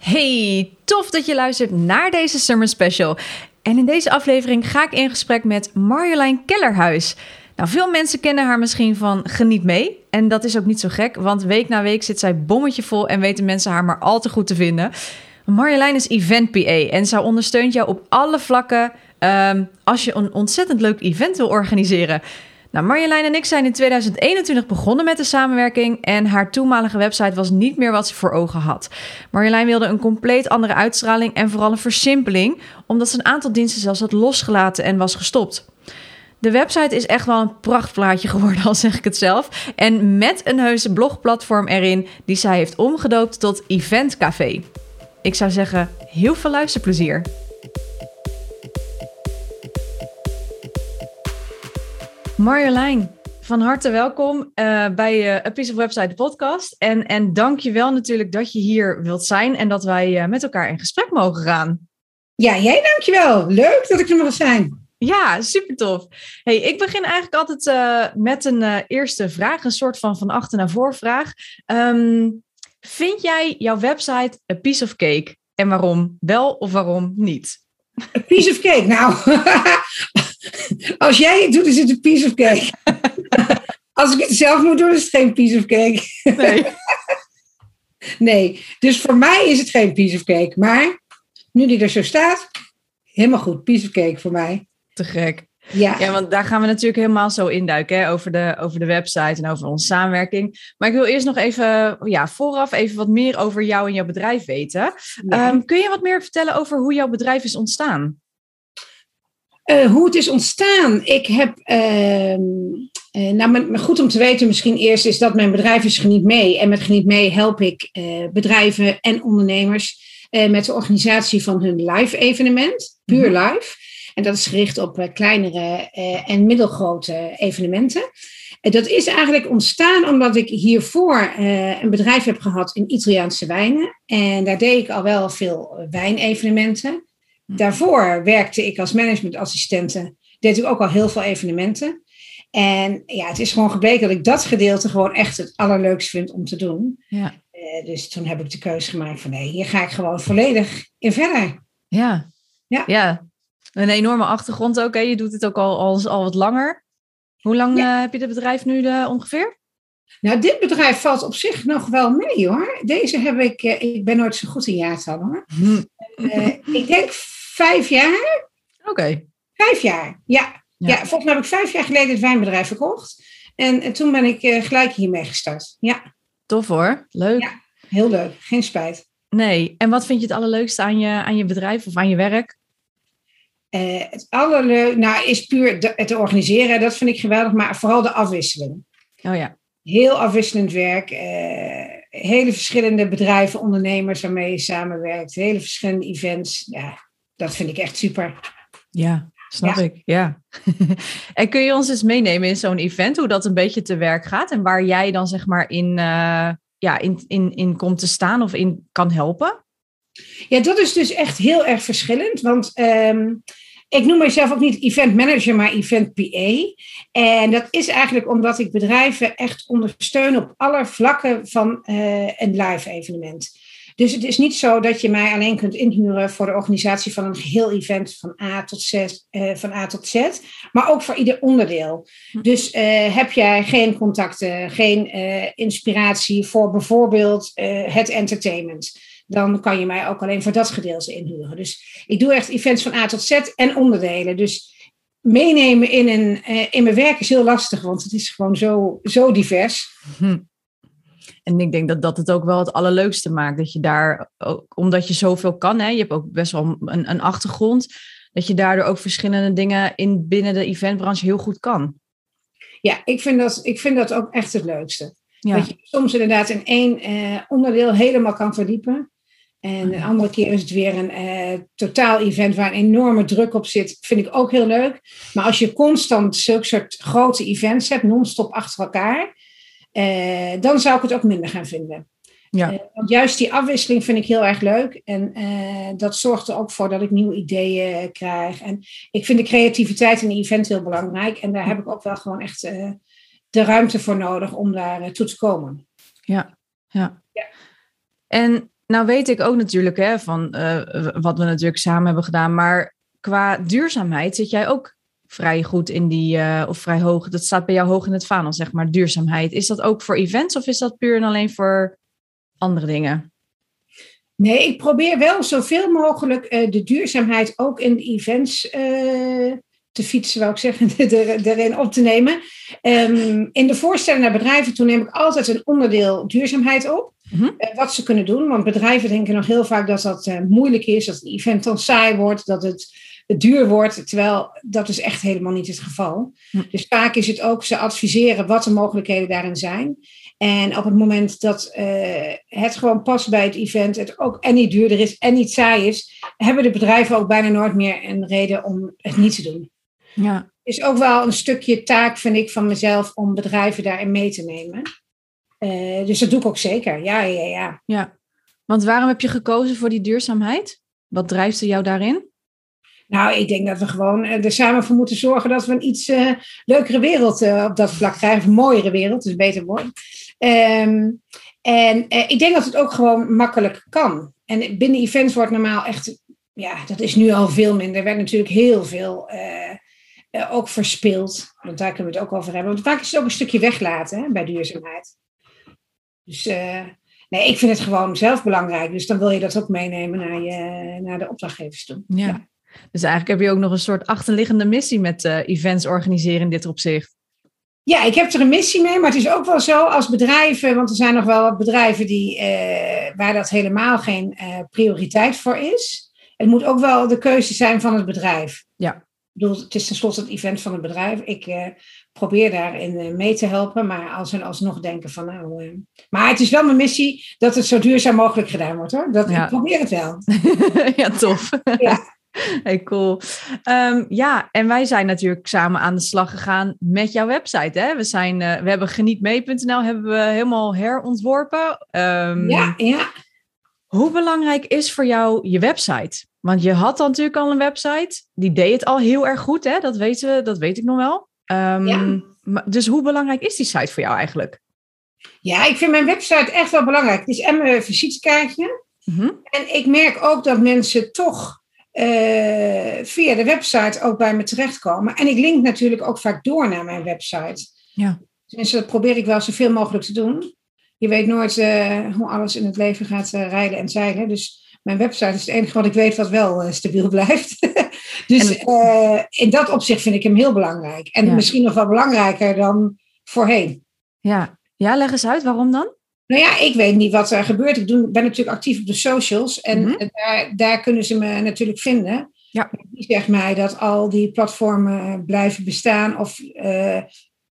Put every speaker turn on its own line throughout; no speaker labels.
Hey, tof dat je luistert naar deze Summer Special. En in deze aflevering ga ik in gesprek met Marjolein Kellerhuis. Nou, veel mensen kennen haar misschien van Geniet mee. En dat is ook niet zo gek, want week na week zit zij bommetje vol en weten mensen haar maar al te goed te vinden. Marjolein is event PA en zij ondersteunt jou op alle vlakken um, als je een ontzettend leuk event wil organiseren. Nou, Marjolein en ik zijn in 2021 begonnen met de samenwerking en haar toenmalige website was niet meer wat ze voor ogen had. Marjolein wilde een compleet andere uitstraling en vooral een versimpeling, omdat ze een aantal diensten zelfs had losgelaten en was gestopt. De website is echt wel een prachtplaatje geworden, al zeg ik het zelf. En met een heuse blogplatform erin die zij heeft omgedoopt tot Event Café. Ik zou zeggen, heel veel luisterplezier. Marjolein, van harte welkom uh, bij uh, A Piece of Website, de podcast. En, en dank je wel natuurlijk dat je hier wilt zijn en dat wij uh, met elkaar in gesprek mogen gaan.
Ja, jij dankjewel. Leuk dat ik er mag zijn.
Ja, super tof. Hey, ik begin eigenlijk altijd met een eerste vraag, een soort van van achter naar voor vraag. Um, vind jij jouw website a piece of cake? En waarom wel of waarom niet?
A piece of cake? Nou, Als jij het doet, is het een piece of cake. Als ik het zelf moet doen, is het geen piece of cake. Nee. nee, dus voor mij is het geen piece of cake. Maar nu die er zo staat, helemaal goed. Piece of cake voor mij.
Te gek. Ja. ja, want daar gaan we natuurlijk helemaal zo induiken hè, over, de, over de website en over onze samenwerking. Maar ik wil eerst nog even ja, vooraf even wat meer over jou en jouw bedrijf weten. Ehm, kun je wat meer vertellen over hoe jouw bedrijf is ontstaan?
Uh, hoe het is ontstaan. Ik heb, uh, uh, nou, goed om te weten misschien eerst is dat mijn bedrijf is Geniet Mee. En met Geniet Mee help ik eh, bedrijven en ondernemers met de organisatie van hun live evenement, puur mhm. live. En dat is gericht op kleinere en middelgrote evenementen. En dat is eigenlijk ontstaan omdat ik hiervoor een bedrijf heb gehad in Italiaanse wijnen. En daar deed ik al wel veel wijnevenementen. Daarvoor werkte ik als managementassistente. Deed ik ook al heel veel evenementen. En ja, het is gewoon gebleken dat ik dat gedeelte gewoon echt het allerleukste vind om te doen. Ja. Uh, dus toen heb ik de keuze gemaakt van nee, hier ga ik gewoon volledig in verder.
Ja, ja. ja. Een enorme achtergrond ook. Hè? Je doet het ook al, al, al wat langer. Hoe lang uh, heb je het bedrijf nu uh, ongeveer?
Nou, dit bedrijf valt op zich nog wel mee hoor. Deze heb ik, ik ben nooit zo goed in jaartallen hoor. Hm. ik denk vijf jaar.
Oké.
Vijf jaar, ja. ja. volgens mij heb ik vijf jaar geleden het wijnbedrijf verkocht. En, toen ben ik gelijk hiermee gestart. Ja.
Tof hoor, leuk.
Ja, heel leuk, geen spijt.
Nee, en wat vind je het allerleukste aan je, aan je bedrijf of aan je werk?
Uh, het allerleukste nou, is puur het organiseren, dat vind ik geweldig, maar vooral de afwisseling.
Oh ja.
Heel afwisselend werk. Uh, hele verschillende bedrijven, ondernemers waarmee je samenwerkt. Hele verschillende events. Ja, dat vind ik echt super.
Ja, snap ik. Ja. en kun je ons eens meenemen in zo'n event, hoe dat een beetje te werk gaat en waar jij dan zeg maar in, uh, ja, in, in, in komt te staan of in kan helpen?
Ja, dat is dus echt heel erg verschillend. Want um, ik noem mezelf ook niet event manager, maar event PA. En dat is eigenlijk omdat ik bedrijven echt ondersteun op alle vlakken van uh, een live evenement. Dus het is niet zo dat je mij alleen kunt inhuren voor de organisatie van een geheel event van A tot Z, uh, van A tot Z maar ook voor ieder onderdeel. Hm. Dus uh, heb jij geen contacten, geen inspiratie voor bijvoorbeeld het entertainment, dan kan je mij ook alleen voor dat gedeelte inhuren. Dus ik doe echt events van A tot Z en onderdelen. Dus meenemen in, een, in mijn werk is heel lastig, want het is gewoon zo, zo divers. Hm.
En ik denk dat dat het ook wel het allerleukste maakt. Dat je daar, ook, omdat je zoveel kan, hè, je hebt ook best wel een, een achtergrond, dat je daardoor ook verschillende dingen in, binnen de eventbranche heel goed kan.
Ja, ik vind dat, ik vind dat ook echt het leukste. Dat je soms inderdaad in één eh, onderdeel helemaal kan verdiepen. En een andere keer is het weer een uh, totaal event waar een enorme druk op zit. Vind ik ook heel leuk. Maar als je constant zulke soort grote events hebt, non-stop achter elkaar, uh, dan zou ik het ook minder gaan vinden. Ja. Uh, want juist die afwisseling vind ik heel erg leuk. En dat zorgt er ook voor dat ik nieuwe ideeën krijg. En ik vind de creativiteit in een event heel belangrijk. En daar heb ik ook wel gewoon echt de ruimte voor nodig om daar toe te komen.
Ja, ja. ja. En nou weet ik ook natuurlijk hè, van uh, wat we natuurlijk samen hebben gedaan, maar qua duurzaamheid zit jij ook vrij goed in die, uh, of vrij hoog, dat staat bij jou hoog in het vaandel, zeg maar, duurzaamheid. Is dat ook voor events of is dat puur en alleen voor andere dingen?
Nee, ik probeer wel zoveel mogelijk uh, de duurzaamheid ook in de events te fietsen, wou ik zeggen, erin op te nemen. Um, in de voorstelling naar bedrijven toe neem ik altijd een onderdeel duurzaamheid op. Mhm. Eh, wat ze kunnen doen. Want bedrijven denken nog heel vaak dat dat uh, moeilijk is, dat het event dan saai wordt, dat het, duur wordt. Terwijl dat is echt helemaal niet het geval. Mhm. Dus vaak is het ook ze adviseren wat de mogelijkheden daarin zijn. En op het moment dat uh, het gewoon past bij het event, het ook en niet duurder is en niet saai is, hebben de bedrijven ook bijna nooit meer een reden om het niet te doen. Ja. Is ook wel een stukje taak, vind ik, van mezelf om bedrijven daarin mee te nemen. Uh, dus dat doe ik ook zeker. Ja, ja, ja.
Ja, want waarom heb je gekozen voor die duurzaamheid? Wat drijft er jou daarin?
Nou, ik denk dat we gewoon er samen voor moeten zorgen dat we een iets uh, leukere wereld uh, op dat vlak krijgen. Een mooiere wereld, dus beter woord. Um, en ik denk dat het ook gewoon makkelijk kan. En binnen events wordt normaal echt, ja, dat is nu al veel minder. Er werd natuurlijk heel veel ook verspild. Want daar kunnen we het ook over hebben. Want vaak is het ook een stukje weglaten hè, bij duurzaamheid. Dus uh, nee, ik vind het gewoon zelf belangrijk. Dus dan wil je dat ook meenemen naar, je, naar de opdrachtgevers toe.
Ja. Dus eigenlijk heb je ook nog een soort achterliggende missie met uh, events organiseren in dit opzicht.
Ja, ik heb er een missie mee, maar het is ook wel zo als bedrijven, want er zijn nog wel wat bedrijven die, uh, waar dat helemaal geen prioriteit voor is. Het moet ook wel de keuze zijn van het bedrijf. Ja. Bedoel, het is tenslotte het event van het bedrijf. Ik probeer daarin eh, mee te helpen. Maar als ze alsnog denken van nou. Uh, maar het is wel mijn missie dat het zo duurzaam mogelijk gedaan wordt hoor. Dat, Ik probeer het wel.
ja, tof. ja. Hey, cool. Um, ja, en wij zijn natuurlijk samen aan de slag gegaan met jouw website. Hè? We, zijn, uh, we hebben genietmee.nl hebben we helemaal herontworpen. Um, ja, ja. Hoe belangrijk is voor jou je website? Want je had dan natuurlijk al een website. Die deed het al heel erg goed, hè? Dat, weten we, dat weet ik nog wel. Um, Dus hoe belangrijk is die site voor jou eigenlijk?
Ja, ik vind mijn website echt wel belangrijk. Het is en mijn visitekaartje. Mhm. En ik merk ook dat mensen toch uh, via de website ook bij me terechtkomen. En ik link natuurlijk ook vaak door naar mijn website. Ja. Dus dat probeer ik wel zoveel mogelijk te doen. Je weet nooit uh, hoe alles in het leven gaat uh, rijden en zeilen. Dus mijn website is het enige wat ik weet wat wel stabiel blijft. Dus uh, in dat opzicht vind ik hem heel belangrijk. En misschien nog wel belangrijker dan voorheen.
Ja. ja, leg eens uit, waarom dan?
Nou ja, ik weet niet wat er gebeurt. Ik doe, ben natuurlijk actief op de socials. En mhm. daar, daar kunnen ze me natuurlijk vinden. Ja. Die zegt mij dat al die platformen blijven bestaan of uh,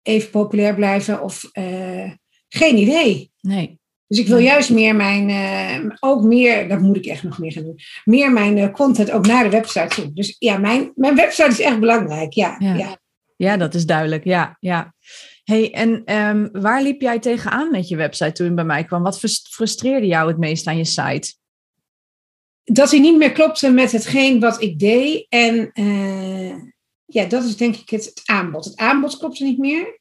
even populair blijven of uh, geen idee. Nee. Dus ik wil juist meer mijn, uh, ook meer, dat moet ik echt nog meer gaan doen, meer mijn uh, content ook naar de website toe. Dus ja, mijn, mijn website is echt belangrijk, ja.
Ja,
ja.
ja dat is duidelijk, ja. ja. hey, en um, waar liep jij tegenaan met je website toen je bij mij kwam? Wat frustreerde jou het meest aan je site?
Dat hij niet meer klopte met hetgeen wat ik deed. En uh, ja, dat is denk ik het, het aanbod. Het aanbod klopte niet meer.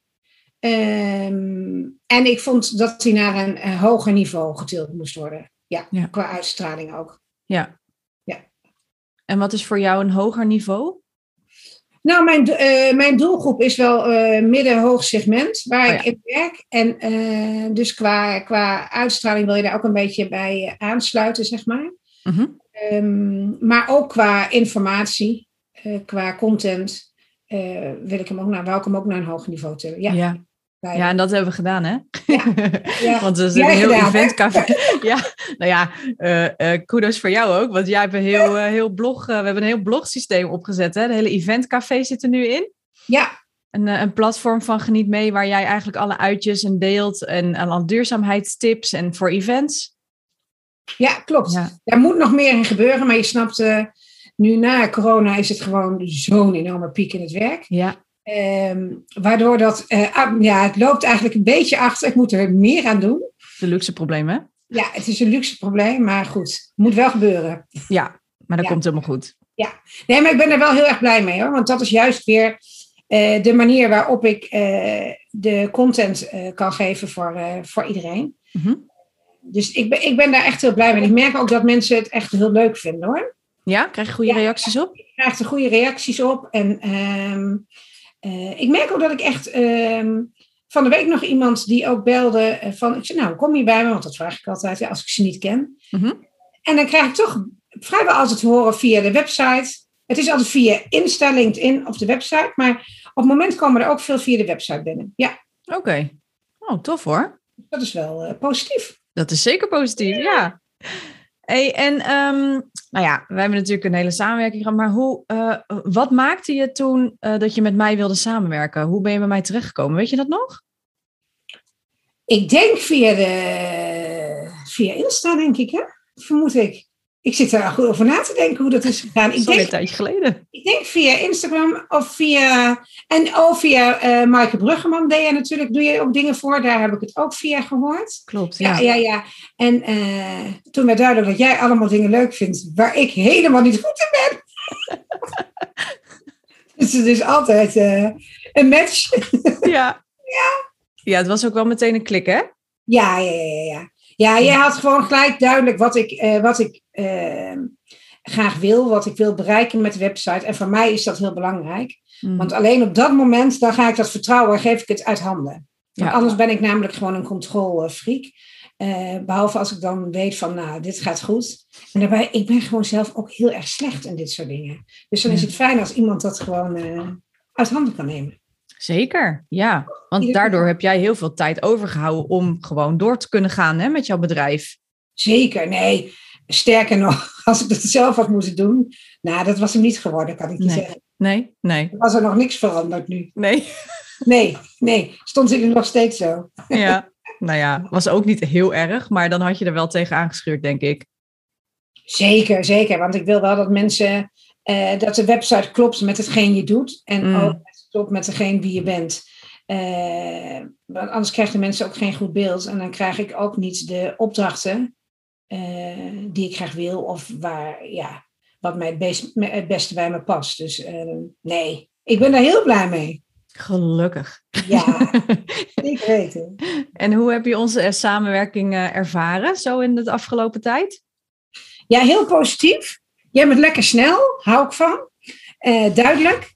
Um, en ik vond dat hij naar een, een, hoger niveau getild moest worden. Ja, qua uitstraling ook.
Ja. ja. En wat is voor jou een hoger niveau?
Nou, mijn, uh, mijn doelgroep is wel uh, midden-hoog segment waar oh, ik in werk. En uh, dus qua, qua uitstraling wil je daar ook een beetje bij aansluiten, zeg maar. -huh. um, maar ook qua informatie, qua content, wil ik hem ook naar, wil ik hem ook naar een hoger niveau tillen. Ja. ja.
Ja, en dat hebben we gedaan, hè? Ja. want we zijn een heel eventcafé. ja, nou ja, uh, uh, kudos voor jou ook. Want jij hebt een heel, uh, heel blog, we hebben een heel blogsysteem opgezet. Hè? De hele eventcafé zit er nu in. Ja. Een, een platform van Geniet Mee, waar jij eigenlijk alle uitjes en deelt. En, en al duurzaamheidstips en voor events.
Ja, klopt.
Ja.
Daar moet nog meer in gebeuren, maar je snapt, eh, nu na corona is het gewoon zo'n enorme piek in het werk.
Ja,
Ehm, waardoor dat, eh, ah, ja, het loopt eigenlijk een beetje achter. Ik moet er meer aan doen.
de luxe probleem, hè?
Ja, het is een luxe probleem, maar goed, moet wel gebeuren.
Ja, maar dat
Ja.
komt helemaal goed.
Nee, maar ik ben er wel heel erg blij mee hoor. Want dat is juist weer eh, de manier waarop ik eh, de content eh, kan geven voor, eh, voor iedereen.
Mhm.
Dus ik ben, ik ben daar echt heel blij mee. Ik merk ook dat mensen het echt heel leuk vinden hoor.
Ja, krijg je goede
Ja.
reacties op?
Ik krijg er goede reacties op. En ehm, eh, ik merk ook dat ik echt. ehm, van de week nog iemand die ook belde eh, van. Ik zei, nou, kom je bij me? Want dat vraag ik altijd ja, als ik ze niet ken.
Mhm.
En dan krijg ik toch vrijwel altijd te horen via de website. Het is altijd via Insta, LinkedIn of de website. Maar op het moment komen er ook veel via de website binnen. Ja,
Oké. Oh, tof hoor.
dat is wel eh, positief.
Dat is zeker positief, ja. Hey, en ehm, nou ja, wij hebben natuurlijk een hele samenwerking gehad, maar hoe, eh, wat maakte je toen eh, dat je met mij wilde samenwerken? Hoe ben je bij mij terechtgekomen? Weet je dat nog?
Ik denk via, de, via Insta, denk ik, hè? Vermoed ik. Ik zit er al goed over na te denken hoe dat is gegaan. Ik denk
een tijdje geleden.
Ik denk via Instagram of via. En oh, via eh Maaike Bruggeman deed je natuurlijk. Doe je ook dingen voor. Daar heb ik het ook via gehoord.
Klopt,
Ja,
ja.
ja, ja. En eh, toen werd duidelijk dat jij allemaal dingen leuk vindt. waar ik helemaal niet goed in ben. dus het is altijd eh, een match.
Ja. ja, het was ook wel meteen een klik, hè?
ja, ja, ja, ja. Ja, jij had gewoon gelijk duidelijk wat ik, eh, wat ik eh, graag wil. Wat ik wil bereiken met de website. En voor mij is dat heel belangrijk.
Mm.
Want alleen op dat moment, dan ga ik dat vertrouwen, geef ik het uit handen.
Ja.
anders ben ik namelijk gewoon een controlfreak. Eh behalve als ik dan weet van, nou, dit gaat goed. En daarbij, ik ben gewoon zelf ook heel erg slecht in dit soort dingen. Dus dan is het fijn als iemand dat gewoon eh, uit handen kan nemen.
Zeker, ja. Want daardoor heb jij heel veel tijd overgehouden om gewoon door te kunnen gaan hè, met jouw bedrijf.
Zeker, nee. Sterker nog, als ik dat zelf had moeten doen, nou, dat was hem niet geworden, kan ik je
Nee.
zeggen.
Nee, nee,
Er was er nog niks veranderd nu.
nee.
Nee, nee, stond ik er nog steeds zo.
Ja, nou ja, was ook niet heel erg, maar dan had je er wel tegen aangeschuurd, denk ik.
Zeker, zeker. Want ik wil wel dat mensen, eh, dat de website klopt met hetgeen je doet. En
Mm.
ook klopt met degene wie je bent. Eh, want anders krijgen de mensen ook geen goed beeld. En dan krijg ik ook niet de opdrachten eh, die ik graag wil. Of waar, ja, wat mij het, best, het beste bij me past. Dus eh, nee, ik ben daar heel blij mee.
Gelukkig.
Ja, ik weten.
En hoe heb je onze eh, samenwerking ervaren zo in de afgelopen tijd?
Ja, heel positief. Jij bent lekker snel, hou ik van. Duidelijk.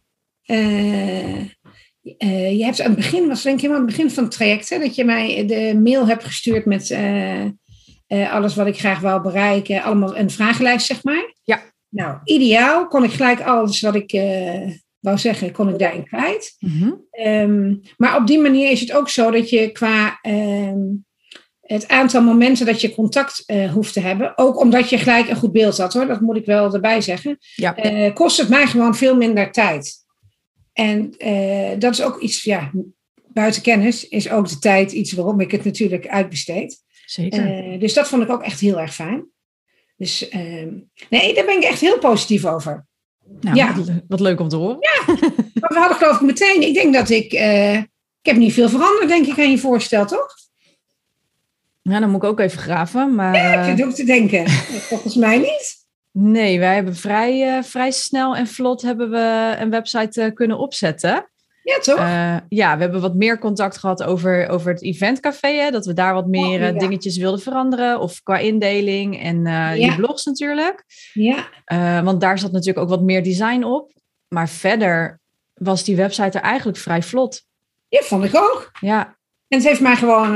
Eh, eh, je hebt aan het begin, was denk ik helemaal aan het begin van het traject, hè, dat je mij de mail hebt gestuurd met eh, alles wat ik graag wou bereiken. Allemaal een vragenlijst, zeg maar.
Ja.
Nou, ideaal. Kon ik gelijk alles wat ik wou zeggen, kon ik daarin kwijt. Ehm, maar op die manier is het ook zo dat je qua ehm, het aantal momenten dat je contact hoeft te hebben, ook omdat je gelijk een goed beeld had hoor, dat moet ik wel erbij zeggen,
Ja.
kost het mij gewoon veel minder tijd. En eh, dat is ook iets, ja, buiten kennis is ook de tijd iets waarom ik het natuurlijk uitbesteed.
Zeker.
Eh, dus dat vond ik ook echt heel erg fijn. Dus ehm, nee, daar ben ik echt heel positief over.
nou,
ja.
wat, le- wat leuk om te horen.
Maar we hadden geloof ik meteen, ik denk dat ik, eh, ik heb niet veel veranderd denk ik aan je voorstel, toch?
Ja, dan moet ik ook even graven. Maar
Ik zit ook te denken. Volgens mij niet.
Nee, wij hebben vrij, eh, vrij snel en vlot hebben we een website eh, kunnen opzetten.
Ja, toch?
Eh, ja, we hebben wat meer contact gehad over, over het eventcafé. Hè, dat we daar wat meer
Oh, ja.
dingetjes wilden veranderen. Of qua indeling en
Ja.
je blogs natuurlijk.
ja,
want daar zat natuurlijk ook wat meer design op. Maar verder was die website er eigenlijk vrij vlot.
ja, vond ik ook.
Ja,
En het heeft mij gewoon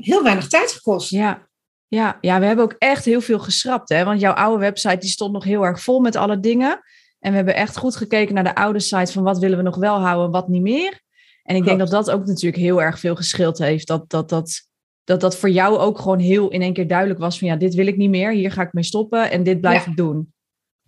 heel weinig tijd gekost.
ja. Ja, ja, we hebben ook echt heel veel geschrapt. Hè? Want jouw oude website die stond nog heel erg vol met alle dingen. En we hebben echt goed gekeken naar de oude site van wat willen we nog wel houden, wat niet meer. En ik denk dat dat ook natuurlijk heel erg veel geschild heeft. Dat dat, dat, dat dat voor jou ook gewoon heel in één keer duidelijk was van ja, dit wil ik niet meer, hier ga ik mee stoppen en dit blijf
Ja.
ik doen.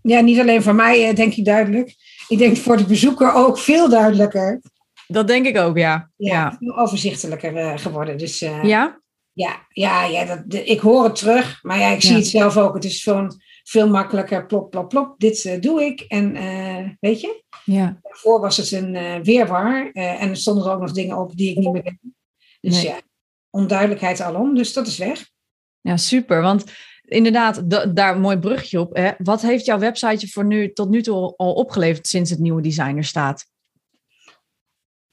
Ja, niet alleen voor mij eh, denk ik duidelijk. Ik denk voor de bezoeker ook veel duidelijker.
Dat denk ik ook, ja.
Ja,
Ja.
veel overzichtelijker eh, geworden. Dus eh,
Ja?
Ja, ja, ja dat, ik hoor het terug. Maar ja, ik zie
Ja.
het zelf ook. Het is gewoon veel makkelijker. Plop, plop, plop. Dit eh, doe ik. En eh, weet je,
Ja,
daarvoor was het een eh, weerwar. en er stonden er ook nog dingen op die ik niet meer weet. Dus
Nee.
ja, onduidelijkheid alom. Dus dat is weg.
ja super. Want inderdaad, da- daar een mooi brugje op. Hè? Wat heeft jouw website je voor nu, tot nu toe al- opgeleverd sinds het nieuwe design er staat?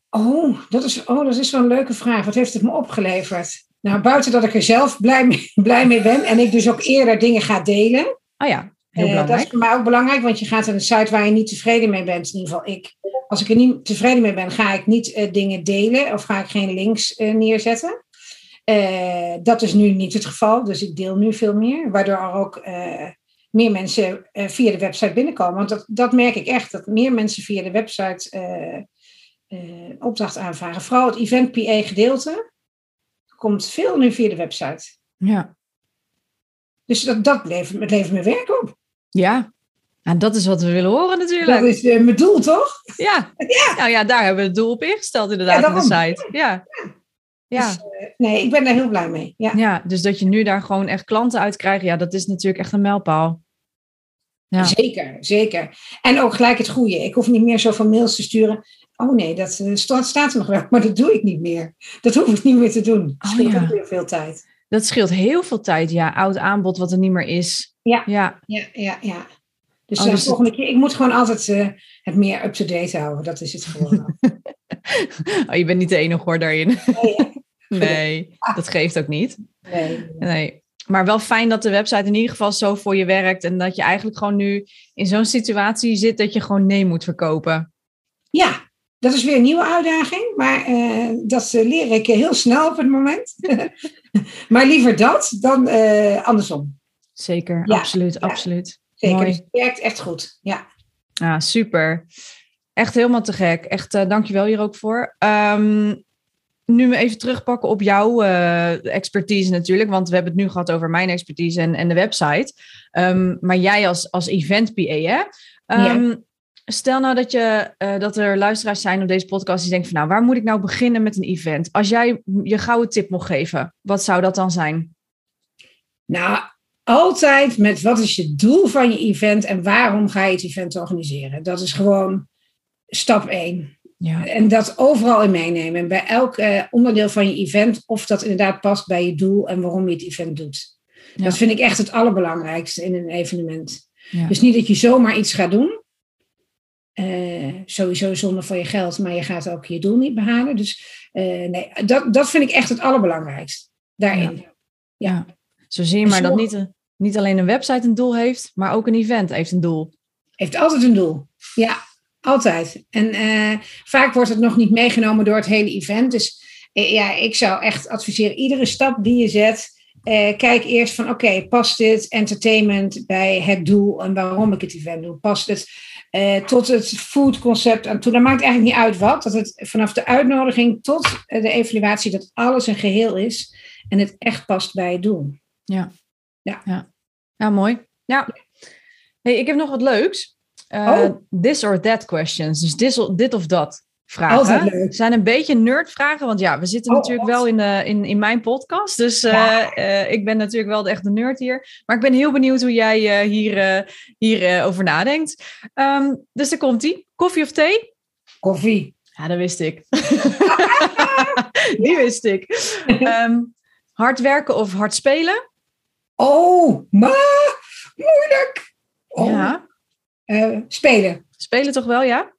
Oh dat, is, oh, dat is een leuke vraag. Wat heeft het me opgeleverd? Nou, buiten dat ik er zelf blij mee, blij mee ben. En ik dus ook eerder dingen ga delen.
Oh ja, heel
Eh, dat is voor mij ook belangrijk, want je gaat naar een site waar je niet tevreden mee bent. In ieder geval ik. Als ik er niet tevreden mee ben, ga ik niet eh, dingen delen of ga ik geen links eh, neerzetten. Dat is nu niet het geval, dus ik deel nu veel meer, waardoor er ook meer mensen via de website binnenkomen. Want dat, dat merk ik echt, dat meer mensen via de website opdracht aanvragen. Vooral het event PA gedeelte komt veel nu via de website.
Ja.
Dus dat, dat levert, het levert me werk op.
Ja. En dat is wat we willen horen natuurlijk.
Dat is eh, mijn doel, toch?
Ja. Nou ja, daar hebben we het doel op ingesteld inderdaad
Ja,
in de site. Ja. Ja.
Dus, eh, nee, ik ben daar heel blij mee. Ja,
ja, dus dat je nu daar gewoon echt klanten uit krijgt, ja, dat is natuurlijk echt een mijlpaal. Ja.
zeker, zeker. En ook gelijk het goede. Ik hoef niet meer zoveel mails te sturen. Oh nee, dat eh, staat, staat er nog wel, maar dat doe ik niet meer. Dat hoef ik niet meer te doen. Dat
Oh,
scheelt
ja.
ook weer veel tijd.
Dat scheelt heel veel tijd, ja. Oud aanbod wat er niet meer is.
Ja.
Ja,
Ja, ja, ja. Dus
Oh,
de
dus
volgende keer, ik moet gewoon altijd eh, het meer up-to-date houden. Dat is het gewoon.
oh, je bent niet de enige hoor daarin.
nee?
Nee, dat geeft ook niet.
nee.
Nee. Maar wel fijn dat de website in ieder geval zo voor je werkt. En dat je eigenlijk gewoon nu in zo'n situatie zit dat je gewoon nee moet verkopen.
Ja, dat is weer een nieuwe uitdaging. Maar eh, dat eh, leer ik heel snel op het moment. maar liever dat dan eh, andersom.
Zeker,
Ja,
absoluut,
ja.
absoluut.
Zeker,
Mooi.
dus het werkt echt goed. Ja.
Ja, super. Echt helemaal te gek. Echt, uh, dankjewel hier ook voor. Ehm, nu even terugpakken op jouw expertise natuurlijk. Want we hebben het nu gehad over mijn expertise en, en de website. Um, maar jij als, als event PA, hè? Um, ja. Stel nou dat, je, uh, dat er luisteraars zijn op deze podcast die denken van... nou, waar moet ik nou beginnen met een event? Als jij je gouden tip mocht geven, wat zou dat dan zijn?
Nou, altijd met wat is je doel van je event en waarom ga je het event organiseren? Dat is gewoon stap één.
Ja.
En dat overal in meenemen. Bij elk uh, onderdeel van je event, of dat inderdaad past bij je doel en waarom je het event doet. Ja. Dat vind ik echt het allerbelangrijkste in een evenement. Ja. Dus niet dat je zomaar iets gaat doen. Uh, sowieso zonder van je geld, maar je gaat ook je doel niet behalen. Dus uh, nee, dat, dat vind ik echt het allerbelangrijkste daarin.
Ja. zie je maar dat niet, niet alleen een website een doel heeft, maar ook een event heeft een doel.
Heeft altijd een doel. Ja, altijd. En uh, vaak wordt het nog niet meegenomen door het hele event. Dus ja, ik zou echt adviseren, iedere stap die je zet, uh, kijk eerst van oké, okay, past dit entertainment bij het doel en waarom ik het event doe? Past het uh, tot het food concept aan toe? Dat maakt eigenlijk niet uit wat. Dat het vanaf de uitnodiging tot de evaluatie, dat alles een geheel is en het echt past bij het doel.
Ja.
Ja.
Ja, ja mooi. Ja. Hey, ik heb nog wat leuks. Uh, oh. This or that questions. Dus dit of dat vragen. Zijn een beetje nerdvragen, want ja, we zitten
Oh,
natuurlijk
wat?
wel in, de, in, in mijn podcast. Dus
Ja.
uh, ik ben natuurlijk wel de echte nerd hier. Maar ik ben heel benieuwd hoe jij uh, hier, hier over nadenkt. Um, dus daar komt ie. Koffie of thee?
Koffie.
Ja, dat wist ik. Die wist ik. Um, hard werken of hard spelen?
Oh, maar moeilijk. Oh.
Ja.
Spelen.
Spelen toch wel, ja?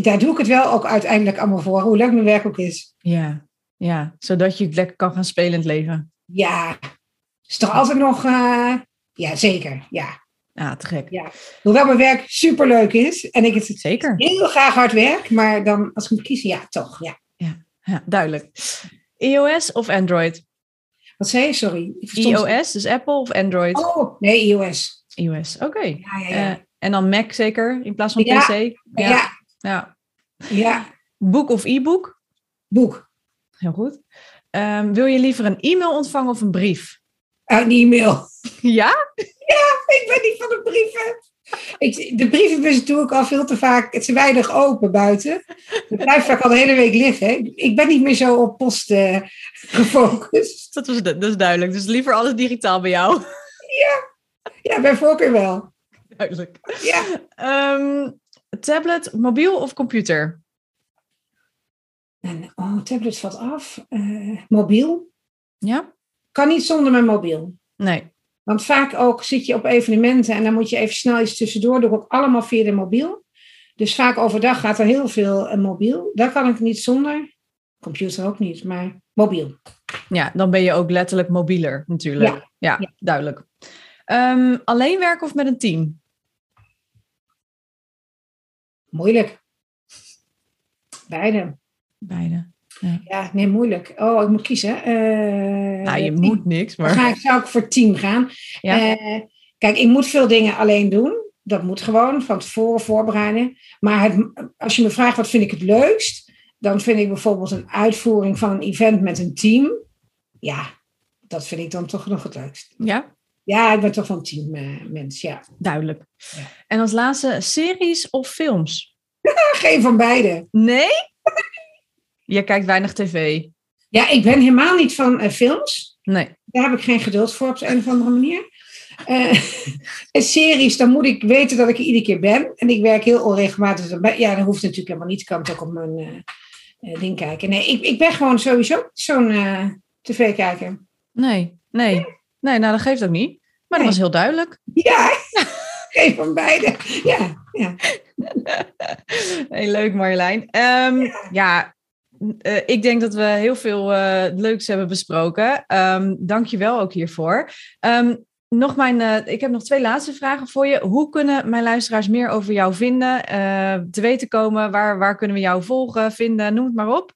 Daar doe ik het wel ook uiteindelijk allemaal voor, hoe leuk mijn werk ook is.
Ja, ja. zodat je lekker kan gaan spelen in het leven.
Ja, is toch altijd nog, uh, ja zeker, ja.
Ja, te gek.
Ja. Hoewel mijn werk superleuk is en ik het
zeker.
heel graag hard werk, maar dan als ik moet kiezen, ja, toch, ja.
Ja, ja duidelijk. iOS of Android?
Wat zei je, sorry?
iOS, dus Apple of Android?
Oh, nee, iOS.
iOS, oké. Okay.
Ja, ja, ja.
Uh, en dan Mac zeker, in plaats van. PC?
Ja.
Ja.
Ja.
Boek of e-book?
Boek.
Heel goed. Um, wil je liever een e-mail ontvangen of een brief?
Een e-mail.
Ja?
Ja, ik ben niet van de brieven. Ik, de brievenbus doe ik al veel te vaak te weinig open buiten. Het blijft vaak al de hele week liggen. Ik ben niet meer zo op post uh, gefocust.
Dat, was, dat is duidelijk. Dus liever alles digitaal bij jou.
Ja, ja bij voorkeur wel.
Duidelijk.
Ja.
Um, tablet, mobiel of computer?
En, oh, tablet valt af. Uh, mobiel.
Ja?
Kan niet zonder mijn mobiel.
Nee.
Want vaak ook zit je op evenementen en dan moet je even snel iets tussendoor. Doe ik ook allemaal via de mobiel. Dus vaak overdag gaat er heel veel uh, mobiel. Daar kan ik niet zonder. Computer ook niet, maar mobiel.
Ja, dan ben je ook letterlijk mobieler natuurlijk. Ja, ja, ja. duidelijk. Um, alleen werken of met een team?
Moeilijk. Beide.
Beide.
Ja. ja, nee, moeilijk. Oh, ik moet kiezen. Uh,
nou, je moet niks, maar...
Dan ga ik, zou ik voor team gaan.
Ja.
Uh, kijk, ik moet veel dingen alleen doen. Dat moet gewoon, van tevoren voorbereiden. Maar het, als je me vraagt, wat vind ik het leukst? Dan vind ik bijvoorbeeld een uitvoering van een event met een team. Ja, dat vind ik dan toch nog het leukst.
Ja?
Ja, ik ben toch van teammens, ja.
Duidelijk. Ja. En als laatste, series of films?
Geen van beide.
Nee? Je kijkt weinig tv.
Ja, ik ben helemaal niet van uh, films.
Nee.
Daar heb ik geen geduld voor op een of andere manier. Uh, en series, dan moet ik weten dat ik er iedere keer ben. En ik werk heel onregelmatig. Ja, dat hoeft natuurlijk helemaal niet. Ik kan het ook op mijn uh, ding kijken. Nee, ik, ik ben gewoon sowieso zo'n tv-kijker.
Nee, nee. Nee, nou dat geeft ook niet. Maar nee. dat was heel duidelijk.
Ja, geen van beide. Ja, ja.
Hey, leuk Marjolein. Um, ja, ja uh, ik denk dat we heel veel uh, leuks hebben besproken. Um, Dank je wel ook hiervoor. Um, nog mijn, uh, ik heb nog twee laatste vragen voor je. Hoe kunnen mijn luisteraars meer over jou vinden, te weten komen? Waar, waar kunnen we jou volgen, vinden? Noem het maar op.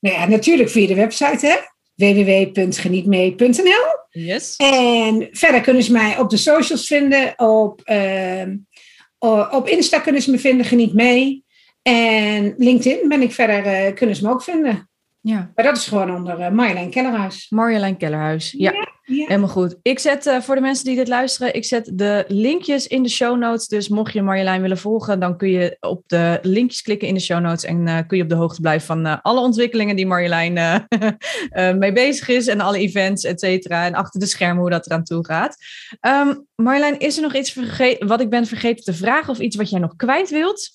Nou ja, natuurlijk via de website, hè? www.genietmee.nl.
Yes.
En verder kunnen ze mij op de socials vinden. Op, uh, op Insta kunnen ze me vinden, Geniet Mee. En LinkedIn ben ik verder, uh, kunnen ze me ook vinden.
Ja.
Maar dat is gewoon onder uh, Marjolein Kellerhuis.
Marjolein Kellerhuis, ja.
ja, ja.
Helemaal goed. Ik zet uh, voor de mensen die dit luisteren, ik zet de linkjes in de show notes. Dus mocht je Marjolein willen volgen, dan kun je op de linkjes klikken in de show notes. En uh, kun je op de hoogte blijven van uh, alle ontwikkelingen die Marjolein mee bezig is. En alle events, et cetera. En achter de schermen hoe dat eraan toe gaat. Um, Marjolein, is er nog iets wat ik ben vergeten te vragen? Of iets wat jij nog kwijt wilt?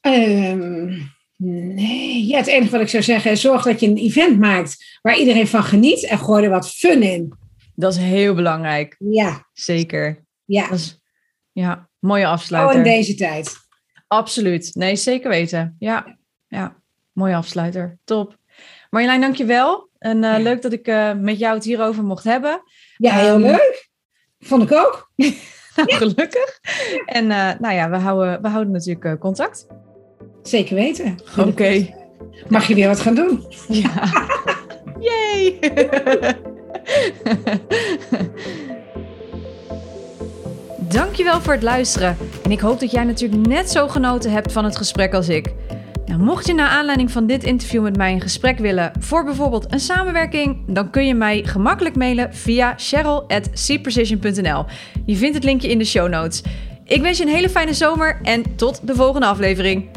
Um... Nee, ja, het enige wat ik zou zeggen is zorg dat je een event maakt waar iedereen van geniet en gooi er wat fun in.
Dat is heel belangrijk.
Ja.
Zeker.
Ja.
Dat is, ja, mooie afsluiter.
Oh, in deze tijd.
Absoluut. Nee, zeker weten. Ja, ja. mooie afsluiter. Top. Marjolein, dankjewel. En uh, ja. leuk dat ik uh, met jou het hierover mocht hebben.
Ja, heel um, leuk. Vond ik ook.
nou, ja. gelukkig. En uh, nou ja, we houden, we houden natuurlijk contact.
Zeker weten.
Oké. Okay.
Mag je weer wat gaan doen?
Ja. Yay! Dankjewel voor het luisteren. En ik hoop dat jij natuurlijk net zo genoten hebt van het gesprek als ik. Nou, mocht je naar aanleiding van dit interview met mij een gesprek willen voor bijvoorbeeld een samenwerking, dan kun je mij gemakkelijk mailen via cheryl.cprecision.nl. Je vindt het linkje in de show notes. Ik wens je een hele fijne zomer en tot de volgende aflevering.